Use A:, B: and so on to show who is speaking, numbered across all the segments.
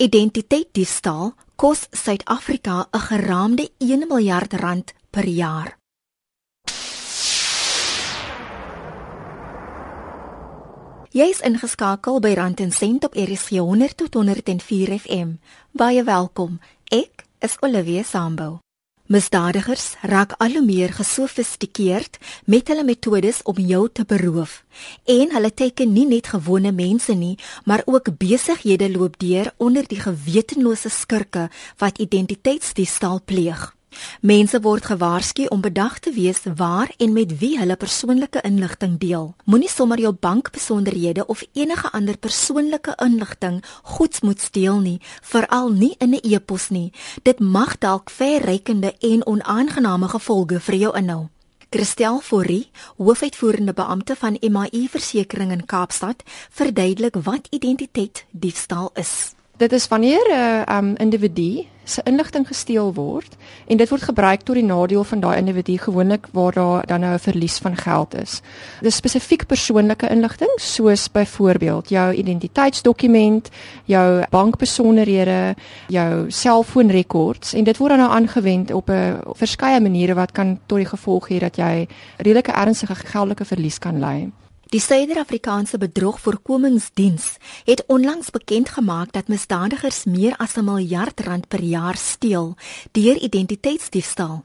A: Identiteitsdiefstal kos Suid-Afrika 'n geraamde 1 miljard rand per jaar. Jy's ingeskakel by Rand en Sent op RSG 100 tot 104 FM. Baie welkom. Ek is Olivia Sambou. Misdadigers raak al hoe meer gesofistikeerd met hulle metodes om jou te beroof. En hulle teken nie net gewone mense nie, maar ook besighede loop deur onder die gewetenlose skurke wat identiteitsdiefstal pleeg. Mense word gewaarsku om bedag te wees waar en met wie hulle persoonlike inligting deel. Moenie sommer jou bankbesonderhede of enige ander persoonlike inligting goeds moet steel nie, veral nie in 'n e-pos nie. Dit mag dalk verrykende en onaangename gevolge vir jou inhou. Christel Forrie, hoofuitvoerende beampte van MAI Versekering in Kaapstad, verduidelik wat identiteit diefstal is.
B: Dit is wanneer 'n uh, um, individu se inligting gesteel word en dit word gebruik tot die nadeel van daai individu gewoonlik waar daar dan nou 'n verlies van geld is. Dis spesifiek persoonlike inligting soos byvoorbeeld jou identiteitsdokument, jou bankbesonderhede, jou selfoonrekords en dit word dan nou aangewend op 'n verskeie maniere wat kan tot die gevolg hê dat jy redelike ernstige geldelike verlies kan ly.
A: Die Suider-Afrikaanse Bedrogvoorkomingsdiens het onlangs bekend gemaak dat misdadigers meer as 'n miljard rand per jaar steel deur identiteitsdiefstal.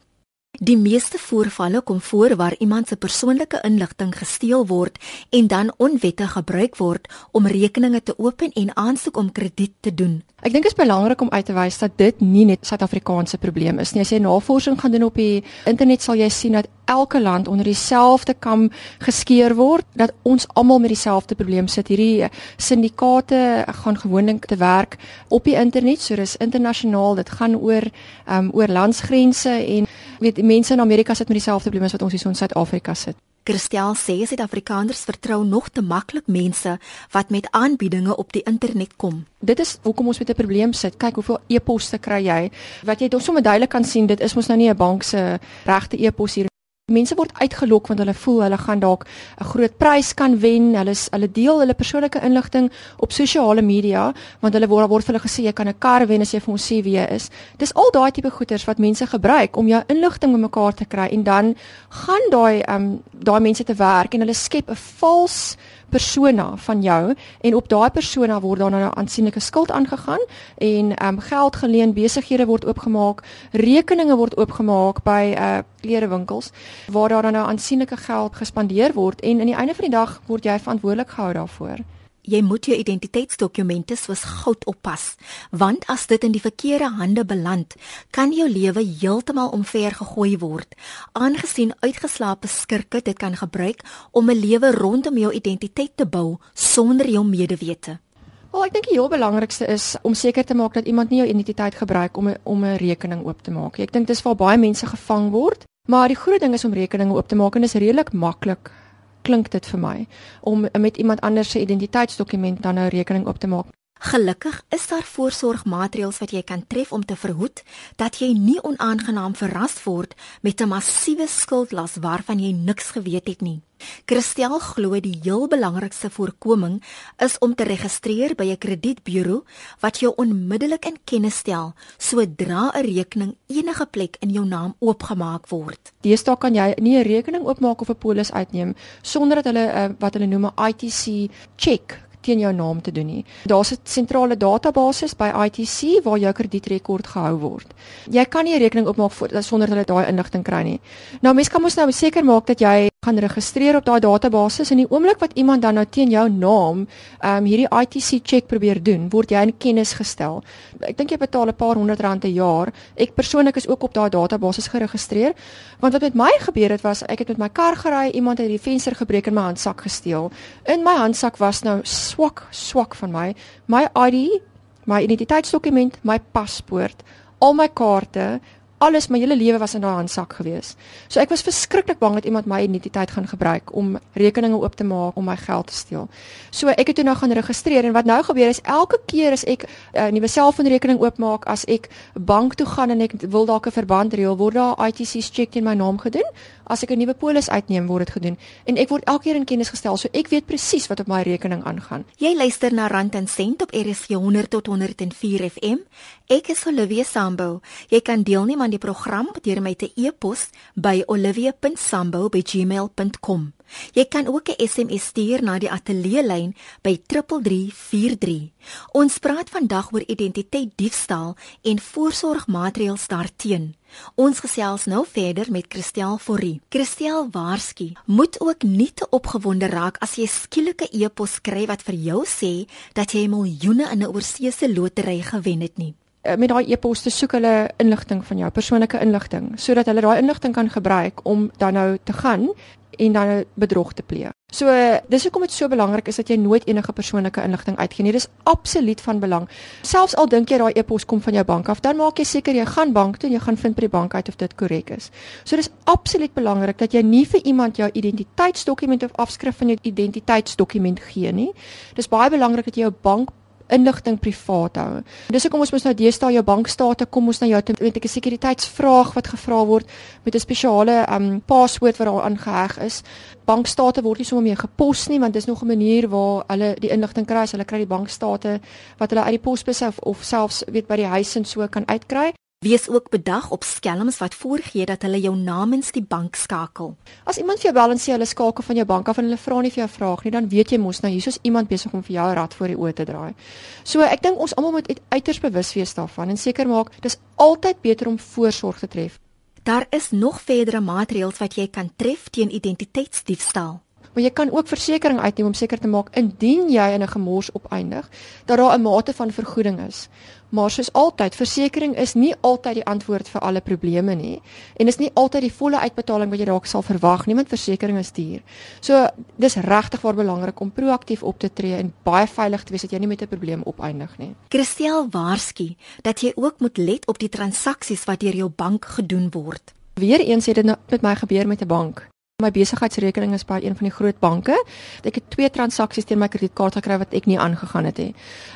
A: Die meeste voorvalle kom voor waar iemand se persoonlike inligting gesteel word en dan onwettig gebruik word om rekeninge te open en aansoek om krediet te doen.
B: Ek dink dit is belangrik om uit te wys dat dit nie net Suid-Afrikaanse probleem is nie. As jy navorsing gaan doen op die internet sal jy sien dat elke land onder dieselfde kam geskeer word, dat ons almal met dieselfde probleem sit. Hierdie syndikaate gaan gewoonlik te werk op die internet, so dis internasionaal. Dit gaan oor um oor landsgrense en weet mense in Amerika sit met dieselfde probleme as wat ons hier in Suid-Afrika sit.
A: Christel sê Suid-Afrikaners vertrou nog te maklik mense wat met aanbiedinge op die internet kom.
B: Dit is hoekom ons met 'n probleem sit. Kyk hoeveel e-posse kry jy. Wat jy sommer duidelik kan sien, dit is mos nou nie 'n bank se regte e-pos hier Mense word uitgelok want hulle voel hulle gaan dalk 'n groot prys kan wen. Hulle hulle deel hulle persoonlike inligting op sosiale media want hulle word word vir hulle gesê jy kan 'n kar wen as jy vir ons sê wie jy is. Dis al daai tipe goeders wat mense gebruik om jou inligting bymekaar te kry en dan gaan daai um, daai mense te werk en hulle skep 'n vals persona van jou en op daai persona word dan nou aansienlike skuld aangegaan en ehm um, geld geleen, besighede word oopgemaak, rekeninge word oopgemaak by uh klerewinkels waar daar dan nou aansienlike geld gespandeer word en aan die einde van die dag word jy verantwoordelik gehou daarvoor
A: jy moet jou identiteitsdokumente soos goud oppas, want as dit in die verkeerde hande beland, kan jou lewe heeltemal omver gegooi word. Aangesien uitgeslaapte skurke dit kan gebruik om 'n lewe rondom jou identiteit te bou sonder jou medewete.
B: Wel, ek dink die heel belangrikste is om seker te maak dat iemand nie jou identiteit gebruik om om 'n rekening oop te maak. Ek dink dis waar baie mense gevang word, maar die groot ding is om rekeninge oop te maak en dit is redelik maklik klink dit vir my om met iemand anders se identiteitsdokument dan nou rekening op te maak.
A: Gelukkig is daar voorsorgmaatreëls wat jy kan tref om te verhoed dat jy nie onaangenaam verras word met 'n massiewe skuldlas waarvan jy niks geweet het nie. Christel glo die heel belangrikste voorkoming is om te registreer by 'n kredietburo wat jou onmiddellik in kennis stel sodra 'n rekening enige plek in jou naam oopgemaak word.
B: Deesdae kan jy nie 'n rekening oopmaak of 'n polis uitneem sonder dat hulle uh, wat hulle noem 'n ITC check teen jou naam te doen nie. Daar's 'n sentrale database by ITC waar jou kredietrekord gehou word. Jy kan nie 'n rekening oopmaak sonder dat hulle daai inligting kry nie. Nou mense kan mos nou seker maak dat jy gaan registreer op daai database en die oomblik wat iemand dan nou teen jou naam ehm um, hierdie ITC check probeer doen, word jy in kennis gestel. Ek dink jy betaal 'n paar honderd rand 'n jaar. Ek persoonlik is ook op daai database geregistreer. Want wat met my gebeur het was ek het met my kar gery, iemand het die venster gebreek en my handsak gesteel. In my handsak was nou swak swak van my, my ID, my identiteitsdokument, my paspoort, al my kaarte, alles my hele lewe was in daai handsak gewees. So ek was verskriklik bang dat iemand my identiteit gaan gebruik om rekeninge oop te maak om my geld te steel. So ek het toe nou gaan registreer en wat nou gebeur is elke keer as ek 'n uh, nuwe selfoonrekening oopmaak, as ek bank toe gaan en ek wil dalk 'n verband reël, word daar ITC's check in my naam gedoen As ek 'n nuwe polis uitneem, word dit gedoen en ek word elke keer in kennis gestel, so ek weet presies wat op my rekening aangaan.
A: Jy luister na Rand en Sent op RSG 100 tot 104 FM. Ek is Olivia Sambo. Jy kan deelneem aan die program deur my te e-pos by olivia.sambo@gmail.com. Jy kan ook 'n SMS stuur na die ateljee lyn by 3343. Ons praat vandag oor identiteit diefstal en voorsorgmaatreëls daarteenoor. Ons gesels nou verder met Christel Forrie. Christel waarsku, moet ook nie te opgewonde raak as jy skielike e-pos kry wat vir jou sê dat jy miljoene in 'n oorseese lotery gewen het nie.
B: Eh, met daai e-poste soek hulle inligting van jou, persoonlike inligting, sodat hulle daai inligting kan gebruik om dan nou te gaan en dan bedrog te pleeg. So dis hoekom dit so belangrik is dat jy nooit enige persoonlike inligting uitgee nie. Dis absoluut van belang. Selfs al dink jy daai e-pos kom van jou bank af, dan maak jy seker jy gaan bank toe en jy gaan vind by die bank uit of dit korrek is. So dis absoluut belangrik dat jy nie vir iemand jou identiteitsdokument of afskrif van jou identiteitsdokument gee nie. Dis baie belangrik dat jy jou bank inligting privaat hou. Dis hoekom ons mos nou deesdae jou bankstate kom ons na jou met 'n sekuriteitsvraag wat gevra word met 'n spesiale um paswoord wat daar aangeheg is. Bankstate word nie sommer meer gepos nie want dis nog 'n manier waar hulle die inligting kry. Hulle kry die bankstate wat hulle uit die posbus of, of selfs weet by die huis en so kan uitkry.
A: Wees ook bedag op skelms wat voorgee dat hulle jou namens die bank skakel.
B: As iemand vir jou bel en sê hulle skakel van jou bank af en hulle vra nie vir jou vraag nie, dan weet jy mos nou hier is iemand besig om vir jou 'n rad voor die oë te draai. So ek dink ons almal moet uiters bewus wees daarvan en seker maak dis altyd beter om voorsorg te tref.
A: Daar is nog verdere maatreëls wat jy kan tref teen identiteitsdiefstal.
B: Maar jy kan ook versekerings uitneem om seker te maak indien jy in 'n gemors opeindig dat daar 'n mate van vergoeding is. Maar soos altyd, versekerings is nie altyd die antwoord vir alle probleme nie en is nie altyd die volle uitbetaling wat jy dalk sal verwag nie, want versekerings is duur. So dis regtig waar belangrik om proaktief op te tree en baie veilig te wees dat jy nie met 'n probleem opeindig nie.
A: Christel waarsku dat jy ook moet let op die transaksies wat deur jou bank gedoen word.
B: Weereens het dit nou met my gebeur met 'n bank. My besigheidsrekening is by een van die groot banke. Ek het twee transaksies teen my kredietkaart gekry wat ek nie aangegaan het nie.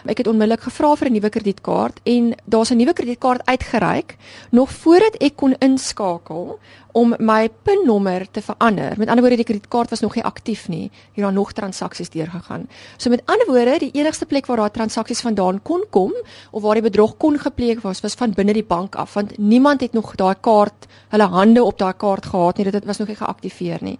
B: Ek het onmiddellik gevra vir 'n nuwe kredietkaart en daar's 'n nuwe kredietkaart uitgereik nog voordat ek kon inskakel om my PIN-nommer te verander. Met ander woorde, die kredietkaart was nog nie aktief nie. Hier daar nog transaksies deurgegaan. So met ander woorde, die enigste plek waar daai transaksies vandaan kon kom of waar die bedrog kon gepleeg was, was van binne die bank af, want niemand het nog daai kaart, hulle hande op daai kaart gehad nie. Dit was nog nie geaktiveer nie.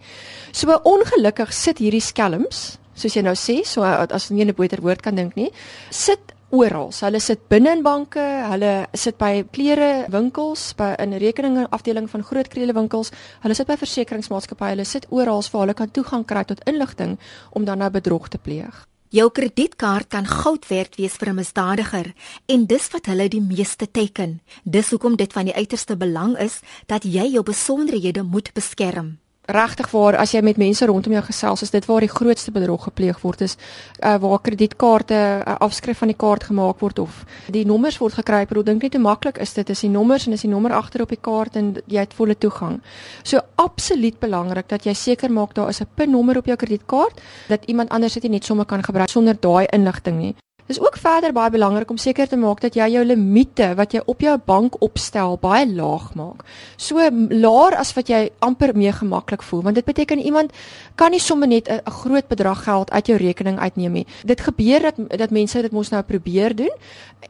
B: So ongelukkig sit hierdie skelms, soos jy nou sê, so as jy 'n beter woord kan dink nie, sit oral. Hulle sit binne in banke, hulle sit by klere winkels, by 'n rekeninge afdeling van groot krele winkels, hulle sit by versekeringsmaatskappye, hulle sit oral waar hulle kan toegang kry tot inligting om dan nou bedrog te pleeg.
A: Jou kredietkaart kan goud werd wees vir 'n misdadiger en dis wat hulle die meeste teken. Dis hoekom dit van die uiterste belang is dat jy jou besonderhede moet beskerm
B: regtig waar as jy met mense rondom jou gesels is dit waar die grootste bedrog gepleeg word. Is uh, waar kredietkaarte uh, afskrif van die kaart gemaak word of die nommers word gekry. Ek bedoel dink net hoe maklik is dit? Is die nommers en is die nommer agter op die kaart en jy het volle toegang. So absoluut belangrik dat jy seker maak daar is 'n PIN nommer op jou kredietkaart dat iemand anders dit nie net sommer kan gebruik sonder daai inligting nie Dis ook verder baie belangrik om seker te maak dat jy jou limite wat jy op jou bank opstel baie laag maak. So laer as wat jy amper mee gemaklik voel, want dit beteken iemand kan nie sommer net 'n groot bedrag geld uit jou rekening uitneem nie. Dit gebeur dat dat mense dit mos nou probeer doen.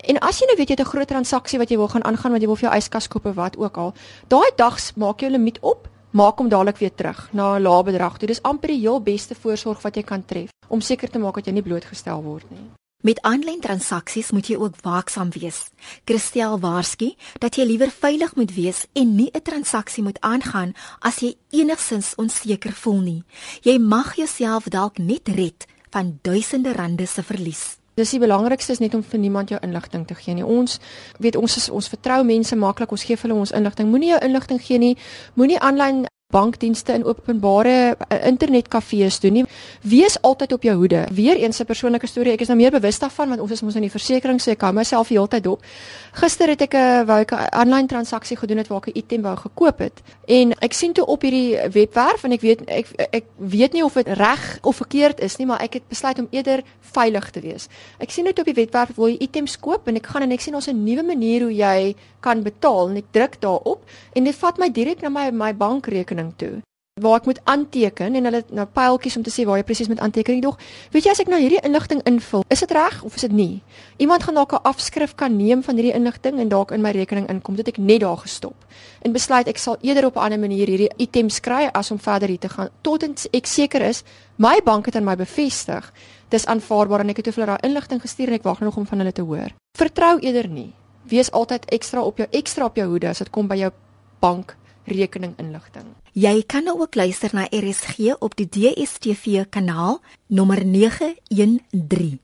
B: En as jy nou weet jy het 'n groot transaksie wat jy wil gaan aangaan want jy wil vir jou yskas koop of wat ook al, daai dags maak jou limiet op maak hom dadelik weer terug na 'n lae bedrag. Dit is amper die heel beste voorsorg wat jy kan tref om seker te maak dat jy nie blootgestel word nie.
A: Met aanlyn transaksies moet jy ook waaksaam wees. Christel waarsku dat jy liewer veilig moet wees en nie 'n transaksie moet aangaan as jy enigsins onseker voel nie. Jy mag jouself dalk net red van duisende rande se verlies.
B: Dis die belangrikste is net om vir niemand jou inligting te gee nie. Ons weet ons is ons vertrou mense maklik. Ons gee hulle ons inligting. Moenie jou inligting gee nie. Moenie aanlyn bankdienste in openbare uh, internetkafees doen nie. Wees altyd op jou hoede. Weereens 'n persoonlike storie. Ek is nou meer bewus daarvan want ons is mos in die versekerings, so ek hou myself die hele tyd dop. Gister het ek 'n wou ek 'n aanlyn transaksie gedoen het waar ek 'n item wou gekoop het. En ek sien toe op hierdie webwerf en ek weet ek ek weet nie of dit reg of verkeerd is nie, maar ek het besluit om eerder veilig te wees. Ek sien net op die webwerf waar jy items koop en ek gaan en ek sien ons 'n nuwe manier hoe jy kan betaal en ek druk daarop en dit vat my direk na my my bankrekening toe. waar ek moet aanteken en hulle nou pyltjies om te sê waar jy presies moet aanteken. Ek dog, weet jy as ek nou hierdie inligting invul, is dit reg of is dit nie? Iemand gaan dalk 'n afskrif kan neem van hierdie inligting en dalk in my rekening inkom. Dit ek net daar gestop en besluit ek sal eerder op 'n ander manier hierdie items kry as om verder hier te gaan tot ek seker is my bank het aan my bevestig dis aanvaarbaar en ek het te veel daai inligting gestuur en ek wag nog om van hulle te hoor. Vertrou eerder nie. Wees altyd ekstra op jou ekstra op jou hoede as dit kom by jou bank rekening inligting.
A: Jy kan nou ook luister na RSG op die DStv kanaal nommer 913.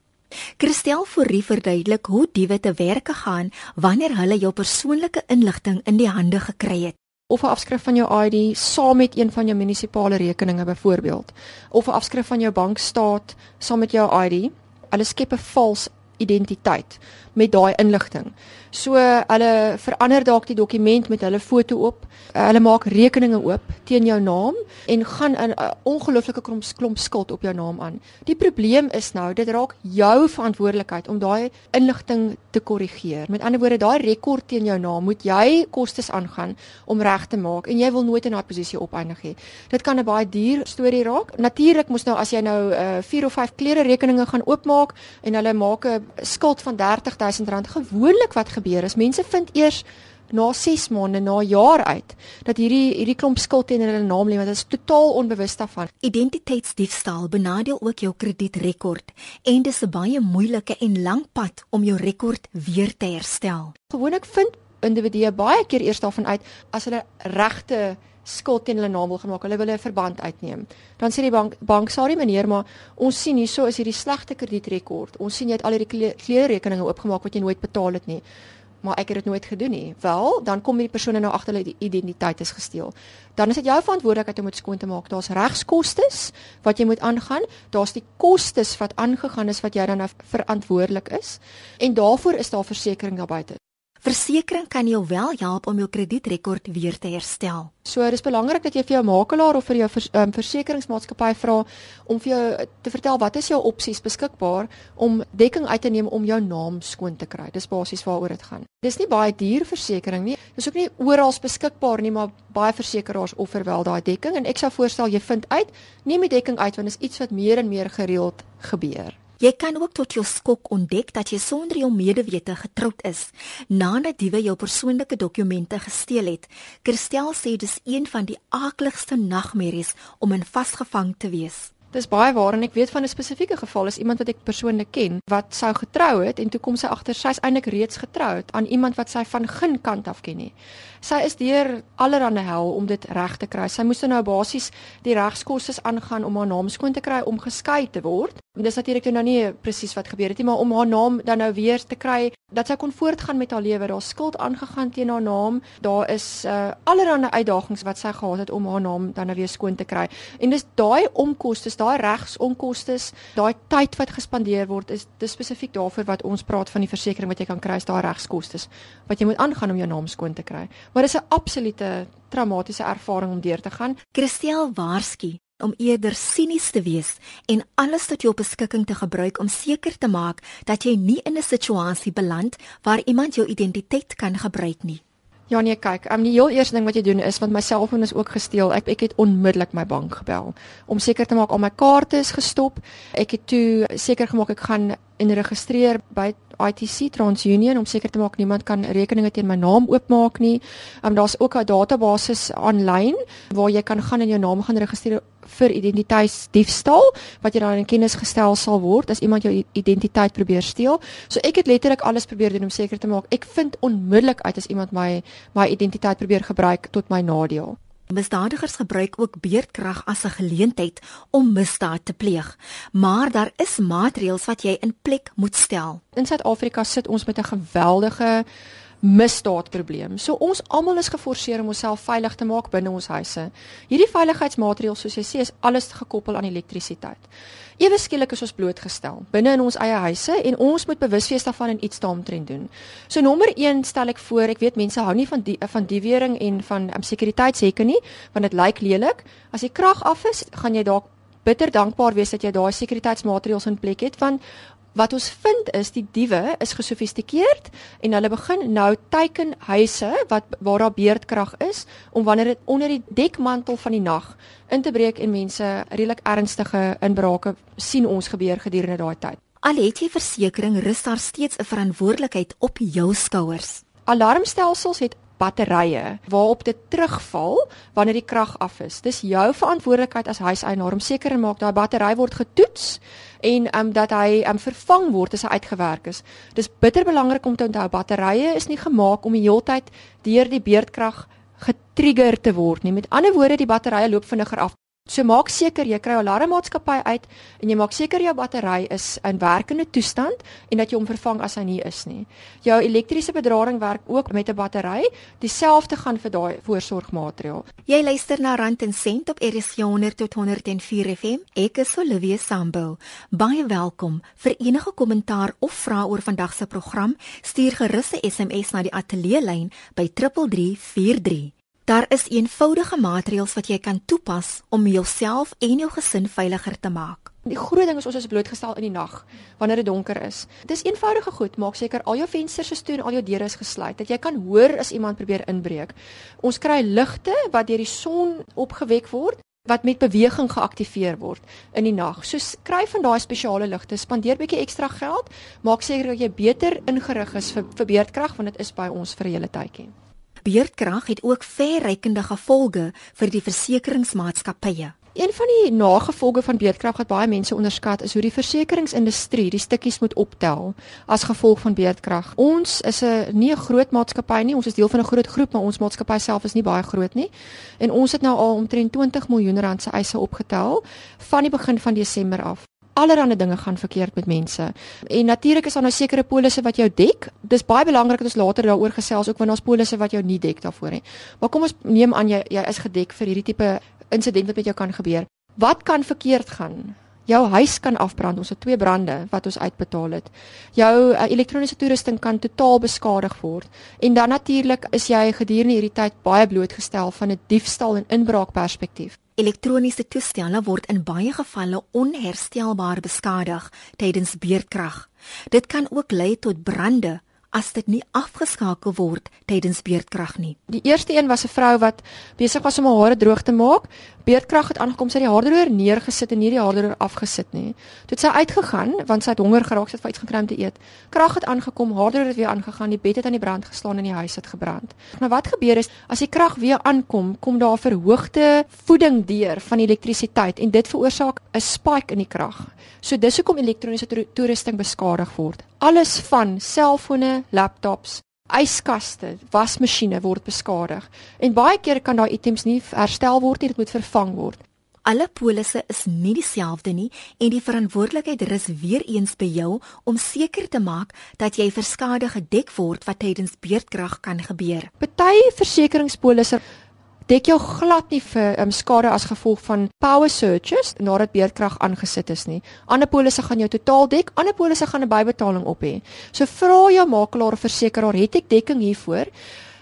A: Christel Fourie verduidelik hoe diewe te werk gaan wanneer hulle jou persoonlike inligting in die hande gekry het
B: of 'n afskrif van jou ID saam met een van jou munisipale rekeninge byvoorbeeld of 'n afskrif van jou bankstaat saam met jou ID. Hulle skep 'n vals identiteit met daai inligting. So hulle verander dalk die dokument met hulle foto op. Hulle maak rekeninge oop teen jou naam en gaan 'n ongelooflike klomp klomp skuld op jou naam aan. Die probleem is nou dit raak jou verantwoordelikheid om daai inligting te korrigeer. Met ander woorde, daai rekord teen jou naam moet jy kostes aangaan om reg te maak en jy wil nooit in daai posisie opeindig hê. Dit kan 'n baie duur storie raak. Natuurlik moes nou as jy nou 4 uh, of 5 klere rekeninge gaan oopmaak en hulle maak 'n skuld van R30000 gewoonlik wat gebeur is mense vind eers na 6 maande na jaar uit dat hierdie hierdie klomp skuld teen hulle naam lê want dit is totaal onbewus daarvan.
A: Identiteitsdiefstal benadeel ook jou kredietrekord en dis 'n baie moeilike en lank pad om jou rekord weer te herstel.
B: Gewoonlik vind individue baie keer eers daarvan uit as hulle regte skuld teen hulle naam wil gemaak. Hulle wil 'n verband uitneem. Dan sê die bank bank sorry meneer, maar ons sien hierso is hierdie slegte kredietrekord. Ons sien jy het al hierdie kleerrekeninge oopgemaak wat jy nooit betaal het nie. Maar ek het dit nooit gedoen nie. Wel, dan kom die persone nou agter hulle identiteit is gesteel. Dan is dit jou verantwoordelikheid om dit skoon te maak. Daar's regskoste wat jy moet aangaan. Daar's die kostes wat aangegaan is wat jy dan nou verantwoordelik is. En daarvoor is daar versekerings daar buite.
A: Versekering kan jou wel help om jou kredietrekord weer te herstel.
B: So dis belangrik dat jy vir jou makelaar of vir jou vers, um, versekeringsmaatskappy vra om vir jou te vertel wat is jou opsies beskikbaar om dekking uit te neem om jou naam skoon te kry. Dis basies waaroor dit gaan. Dis nie baie duur versekerings nie. Dis ook nie oral beskikbaar nie, maar baie versekerings offer wel daai dekking en ek sou voorstel jy vind uit, neem die dekking uit want dit is iets wat meer en meer gereeld gebeur.
A: Jy kan ook tot jou skok ontdek dat jy sonder jou medewete getroud is nadat diewe jou persoonlike dokumente gesteel het. Christel sê dis een van die aakligste nagmerries om in vasgevang te wees.
B: Dis baie waar en ek weet van 'n spesifieke geval is iemand wat ek persoonlik ken wat sou getrou het en toe kom sy agter sy's eintlik reeds getroud aan iemand wat sy van geen kant af ken nie. Sy is deur allerhande hel om dit reg te kry. Sy moes nou basies die regskoste aangaan om haar naam skoon te kry om geskei te word. Dis natuurlik nou nie presies wat gebeur het nie, maar om haar naam dan nou weer te kry dat sy kon voortgaan met haar lewe. Daar's skuld aangegaan teen haar naam. Daar is uh allerhande uitdagings wat sy gehad het om haar naam dan nou weer skoon te kry. En dis daai omkoste daai regsonkoste, daai tyd wat gespandeer word, is dis spesifiek daarvoor wat ons praat van die versekerings wat jy kan kry, is daai regskoste wat jy moet aangaan om jou naam skoon te kry. Maar dis 'n absolute traumatiese ervaring om deur te gaan.
A: Christel Waarsku om eerder sinies te wees en alles tot jou beskikking te gebruik om seker te maak dat jy nie in 'n situasie beland waar iemand jou identiteit kan gebruik nie.
B: Ja nee, kyk, um, die heel eerste ding wat jy doen is want my selfoon is ook gesteel. Ek ek het onmiddellik my bank gebel om seker te maak al my kaarte is gestop. Ek het toe seker gemaak ek gaan en registreer by ITC TransUnion om seker te maak niemand kan rekeninge teen my naam oopmaak nie. Um, Daar's ook 'n database aanlyn waar jy kan gaan en jou naam gaan registreer vir identiteitsdiefstal wat jy dan in kennis gestel sal word as iemand jou identiteit probeer steel. So ek het letterlik alles probeer doen om seker te maak ek vind onmiddellik uit as iemand my my identiteit probeer gebruik tot my nadeel.
A: Misdadigers gebruik ook beerdkrag as 'n geleentheid om misdaad te pleeg, maar daar is maatreëls wat jy in plek moet stel.
B: In Suid-Afrika sit ons met 'n geweldige misdaadprobleem. So ons almal is geforseer om onsself veilig te maak binne ons huise. Hierdie veiligheidsmaatreëls soos jy sê is alles gekoppel aan elektrisiteit. Ewe skielik is ons blootgestel binne in ons eie huise en ons moet bewus wees daarvan en iets daaromtrent doen. So nommer 1 stel ek voor, ek weet mense hou nie van die van die wering en van um, sekuriteitshekke nie, want dit lyk lelik. As die krag af is, gaan jy dalk bitter dankbaar wees dat jy daai sekuriteitsmaatreëls in plek het want Wat ons vind is die diewe is gesofistikeerd en hulle begin nou teiken huise wat waar daar beerdkrag is om wanneer dit onder die dekmantel van die nag in te breek en mense redelik ernstige inbrake sien ons gebeur gedurende daai tyd.
A: Al het jy versekerings, rus daar steeds 'n verantwoordelikheid op jou skouers.
B: Alarmstelsels het batterye waarop dit terugval wanneer die krag af is. Dis jou verantwoordelikheid as huiseienaar om seker te maak daai battery word getoets en um, dat hy um, vervang word as hy uitgewerk is. Dis bitter belangrik om te onthou batterye is nie gemaak om die heeltyd deur die beerdkrag getrigger te word nie. Met ander woorde, die batterye loop vinniger af. So maak seker jy kry 'n alarmmaatskappy uit en jy maak seker jou battery is in werkende toestand en dat jy hom vervang as hy nie is nie. Jou elektriese bedrading werk ook met 'n battery, dieselfde gaan vir daai voorsorgmaatreël.
A: Jy luister na Rand en Sent op RSG 100 tot 104 FM. Ek is Olivia Sambo. Baie welkom. Vir enige kommentaar of vrae oor vandag se program, stuur gerus 'n SMS na die ateljee lyn by 3343. Daar is eenvoudige maatreëls wat jy kan toepas om jouself en jou gesin veiliger te maak.
B: Die groot ding is ons is blootgestel in die nag wanneer dit donker is. Dis eenvoudige goed, maak seker al jou vensters is toe en al jou deure is gesluit dat jy kan hoor as iemand probeer inbreek. Ons kry ligte wat deur die son opgewek word wat met beweging geaktiveer word in die nag. So kry van daai spesiale ligte, spandeer bietjie ekstra geld, maak seker dat jy beter ingerig is vir vir beerdkrag want dit is by ons vir 'n hele tydjie
A: beerdkrag het ook verrykende gevolge vir die versekeringsmaatskappye.
B: Een van die nagevolge van beerdkrag wat baie mense onderskat is hoe die versekeringsindustrie die stukkies moet optel as gevolg van beerdkrag. Ons is 'n nie 'n groot maatskappy nie, ons is deel van 'n groot groep, maar ons maatskappy self is nie baie groot nie. En ons het nou al omtrent 20 miljoen rand se eise opgetel van die begin van Desember af allerlei dinge gaan verkeerd met mense. En natuurlik is daar nou sekere polisse wat jou dek. Dis baie belangrik dat ons later daaroor gesels ook wanneer ons polisse wat jou nie dek daarvoor nie. Maar kom ons neem aan jy jy is gedek vir hierdie tipe insident wat met jou kan gebeur. Wat kan verkeerd gaan? Jou huis kan afbrand. Ons het twee brande wat ons uitbetaal het. Jou uh, elektroniese toerusting kan totaal beskadig word. En dan natuurlik is jy gedurende hierdie tyd baie blootgestel van 'n diefstal en inbraak perspektief.
A: Elektroniese toestelle word in baie gevalle onherstelbaar beskadig tydens beerdkrag. Dit kan ook lei tot brande as dit nie afgeskakel word tydens beerdkrag nie.
B: Die eerste een was 'n vrou wat besig was om haar hare droog te maak. Beerdkrag het aangekom, sy het die haardroër neergesit en nie die haardroër afgesit nie. Toe het sy uitgegaan want sy het honger geraak, sy het vir iets gekry om te eet. Krag het aangekom, haardroër het weer aangegaan, die bed het aan die brand geslaan en die huis het gebrand. Nou wat gebeur is as die krag weer aankom, kom daar verhoogde voeding deur van elektrisiteit en dit veroorsaak 'n spike in die krag. So dis hoekom elektroniese toerusting beskadig word. Alles van selfone, laptops, yskaste, wasmasjiene word beskadig. En baie keer kan daai items nie herstel word nie, dit moet vervang word.
A: Alle polisse is nie dieselfde nie en die verantwoordelikheid rus weer eens by jou om seker te maak dat jy vir skade gedek word wat tydens beerdkrag kan gebeur.
B: Party versekeringspolisse dek jou glad nie vir um, skade as gevolg van power surges nadat beerdkrag aangesit is nie. Ander polisse gaan jou totaal dek, ander polisse gaan 'n bybetaling op hê. So vra jou makelaar of versekeraar, het ek dekking hiervoor?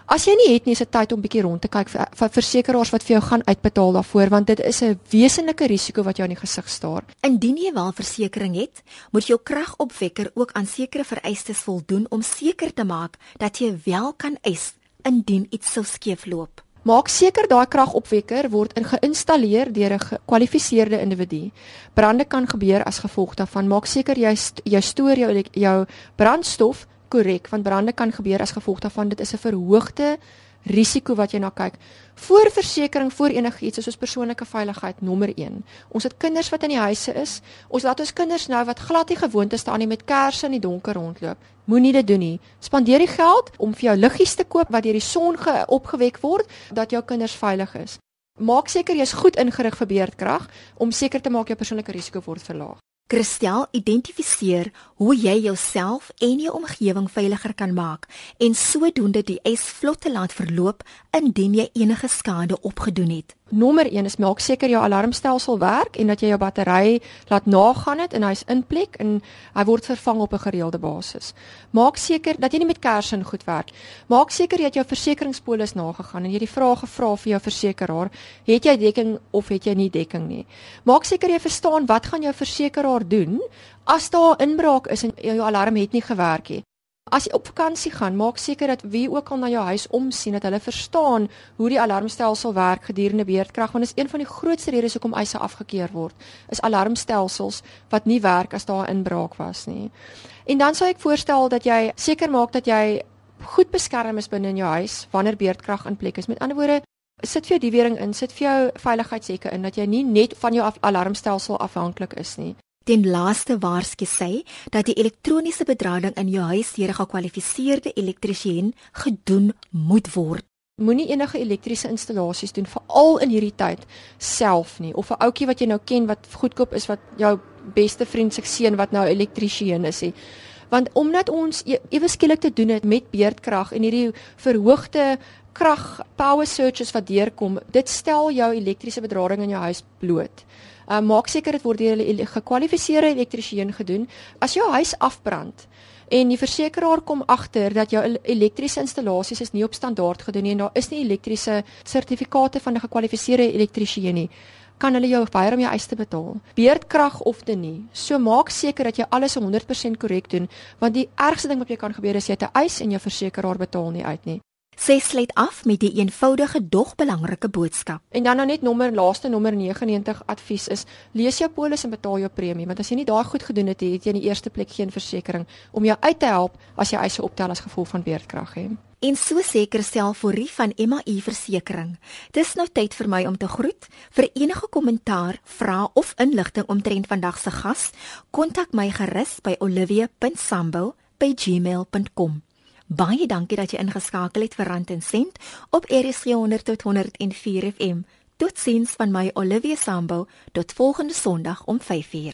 B: As jy nie het nie, is dit tyd om bietjie rond te kyk vir, vir versekeraars wat vir jou gaan uitbetaal daarvoor want dit is 'n wesenlike risiko wat jou in die gesig staar.
A: Indien jy wel versekerings het, moet jou kragopwekker ook aan sekere vereistes voldoen om seker te maak dat jy wel kan eis indien iets sou skeefloop.
B: Maak seker daai kragopwekker word geïnstalleer deur 'n gekwalifiseerde individu. Brande kan gebeur as gevolg daarvan. Maak seker jy st jy stoor jou jou brandstof korrek want brande kan gebeur as gevolg daarvan. Dit is 'n verhoogde risiko wat jy na kyk. Voorversekering vir enigiets is ons persoonlike veiligheid nommer 1. Ons het kinders wat in die huise is. Ons laat ons kinders nou wat glad nie gewoond is aan met kersse in die donker rondloop. Moenie dit doen nie. Spandeer die geld om vir jou liggies te koop wat deur die son opgewek word dat jou kinders veilig is. Maak seker jy's goed ingerig vir beerdkrag om seker te maak jou persoonlike risiko word verlaag.
A: Christel identifiseer hoe jy jouself en jou omgewing veiliger kan maak en sodoende die ys vlot te laat verloop indien jy enige skade opgedoen het.
B: Nommer 1 is maak seker jou alarmstelsel werk en dat jy jou battery laat nagaan het en hy's in plek en hy word vervang op 'n gereelde basis. Maak seker dat jy nie met kersin goed werk. Maak seker jy het jou versekeringspolis nagegaan en jy het die vrae gevra vir jou versekeraar, het jy dekking of het jy nie dekking nie. Maak seker jy verstaan wat gaan jou versekeraar doen as daar 'n inbraak is en jou alarm het nie gewerk nie. As jy op vakansie gaan, maak seker dat wie ook al na jou huis omsien dat hulle verstaan hoe die alarmstelsel werk gedurende beerdkrag want dit is een van die grootste redes hoekom eise afgekeur word. Is alarmstelsels wat nie werk as daar 'n inbraak was nie. En dan sou ek voorstel dat jy seker maak dat jy goed beskerm is binne in jou huis wanneer beerdkrag in plek is. Met ander woorde, sit vir jou die wering in, sit vir jou veiligheidshekke in dat jy nie net van jou alarmstelsel afhanklik is nie.
A: Ten laaste waarsku sy dat die elektroniese bedrading in jou huis deur 'n gekwalifiseerde elektriesien gedoen moet word.
B: Moenie enige elektriese installasies doen veral in hierdie tyd self nie of 'n ouetjie wat jy nou ken wat goedkoop is wat jou beste vriend se seun wat nou elektriesien is nie. Want omdat ons e-, ewe skielik te doen het met beerdkrag en hierdie verhoogde krag power surges wat deurkom, dit stel jou elektriese bedrading in jou huis bloot. Uh, maak seker dit word deur 'n gekwalifiseerde elektriesien gedoen. As jou huis afbrand en die versekeraar kom agter dat jou elektriese installasies is nie op standaard gedoen nie en daar is nie elektriese sertifikate van 'n gekwalifiseerde elektriesien nie, kan hulle jou weier om jou eis te betaal. Beerdkrag of te nie. So maak seker dat jy alles 100% korrek doen, want die ergste ding wat jy kan gebeur is jy het 'n eis en jou versekeraar betaal nie uit nie.
A: Sy sluit af met die eenvoudige dog belangrike boodskap.
B: En dan nou net nommer laaste nommer 99 advies is: lees jou polis en betaal jou premie, want as jy nie daai goed gedoen het, het jy in die eerste plek geen versekerings om jou uit te help as jy eise optel as gevolg van beerdkrag hè.
A: En so seker selforie van MAI versekering. Dis nou tyd vir my om te groet. Vir enige kommentaar, vrae of inligting omtrent vandag se gas, kontak my gerus by olivia.sambo@gmail.com. Baie dankie dat jy ingeskakel het vir Rand en Sent op RSG 100 tot 104 FM. Totsiens van my Olivia Sambo tot volgende Sondag om 5:00.